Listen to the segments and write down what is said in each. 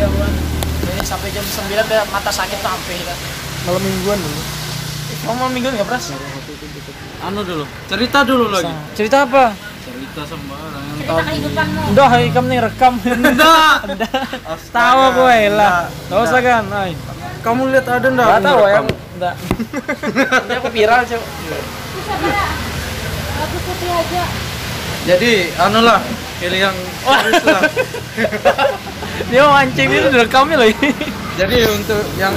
iya bukan Jadi sampai jam 9 dia mata sakit sampai kan Malam mingguan dulu. kamu malam minggu nggak pras Anu dulu, cerita dulu lagi. cerita apa? Cerita sembarang. Yang Cerita kehidupanmu. udah hai kamu nih rekam. Enggak. tahu eh lah. Nggak usah kan ay Kamu lihat ada enggak? nggak tahu ya. enggak ini aku viral cok Bisa Pak. Aku putih aja. Jadi, anu lah, pilih yang serius lah. Dia mau mancing ini direkamnya loh ini Jadi untuk yang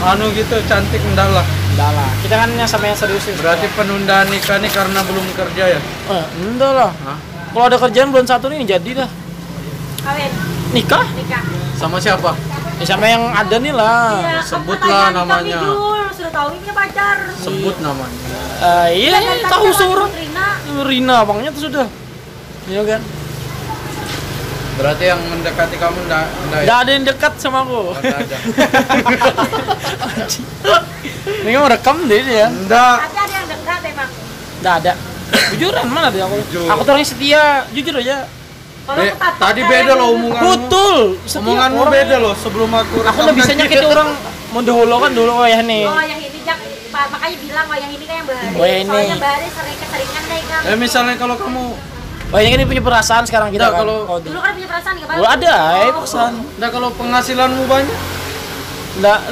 anu gitu cantik enggak lah. enggak lah kita kan yang sama yang serius sih Berarti penundaan nikah nih karena belum kerja ya? eh, enggak lah Hah? kalau ada kerjaan bulan satu nih jadi dah Kawin. nikah Nikah. Sama siapa? ya sama yang ada nih lah Iya, sebutlah namanya. Kami dulu, sudah tahu ini pacar. Sebut namanya. Eh, iya Dan tadi tahu seorang Rina. Rina abangnya tuh sudah iya kan Berarti yang mendekati kamu enggak enggak ya? Nggak ada yang dekat sama aku Oh, nggak ada. ini kan rekam deh dia Enggak. Tapi ada yang dekat emang. Nggak ada jujuran mana dia aku Jujur. aku tuh orang yang setia jujur aja Kalau Be- tadi kayak beda yang- loh omonganmu. betul Omonganmu beda loh sebelum aku aku bisa tadi. nyakitin orang mau dahulu kan dulu oh ya nih Oh yang ini Jak, makanya bilang oh yang ini kan yang bahari. Oh, yang ini. Soalnya bahari sering keseringan deh kan. Eh misalnya kalau kamu oh yang ini punya perasaan sekarang kita Nggak, kan kalau- oh, Dulu kan punya perasaan nggak dulu ada eh perasaan enggak kalau penghasilanmu banyak, enggak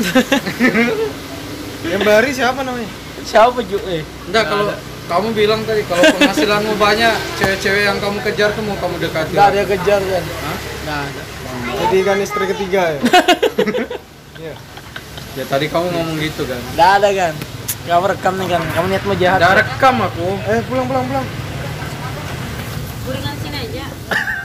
Yang bari siapa namanya? siapa ju eh enggak kalau kamu bilang tadi kalau penghasilanmu banyak, cewek-cewek yang kamu kejar tuh mau kamu dekati. enggak ada yang kejar kan Hah? enggak ada Jadi kan istri ketiga ya. Iya. Ya tadi kamu ngomong gitu kan. enggak ada kan kamu rekam nih kan kamu niat mau jahat Udah rekam aku. Eh pulang pulang pulang. Guringan sini aja.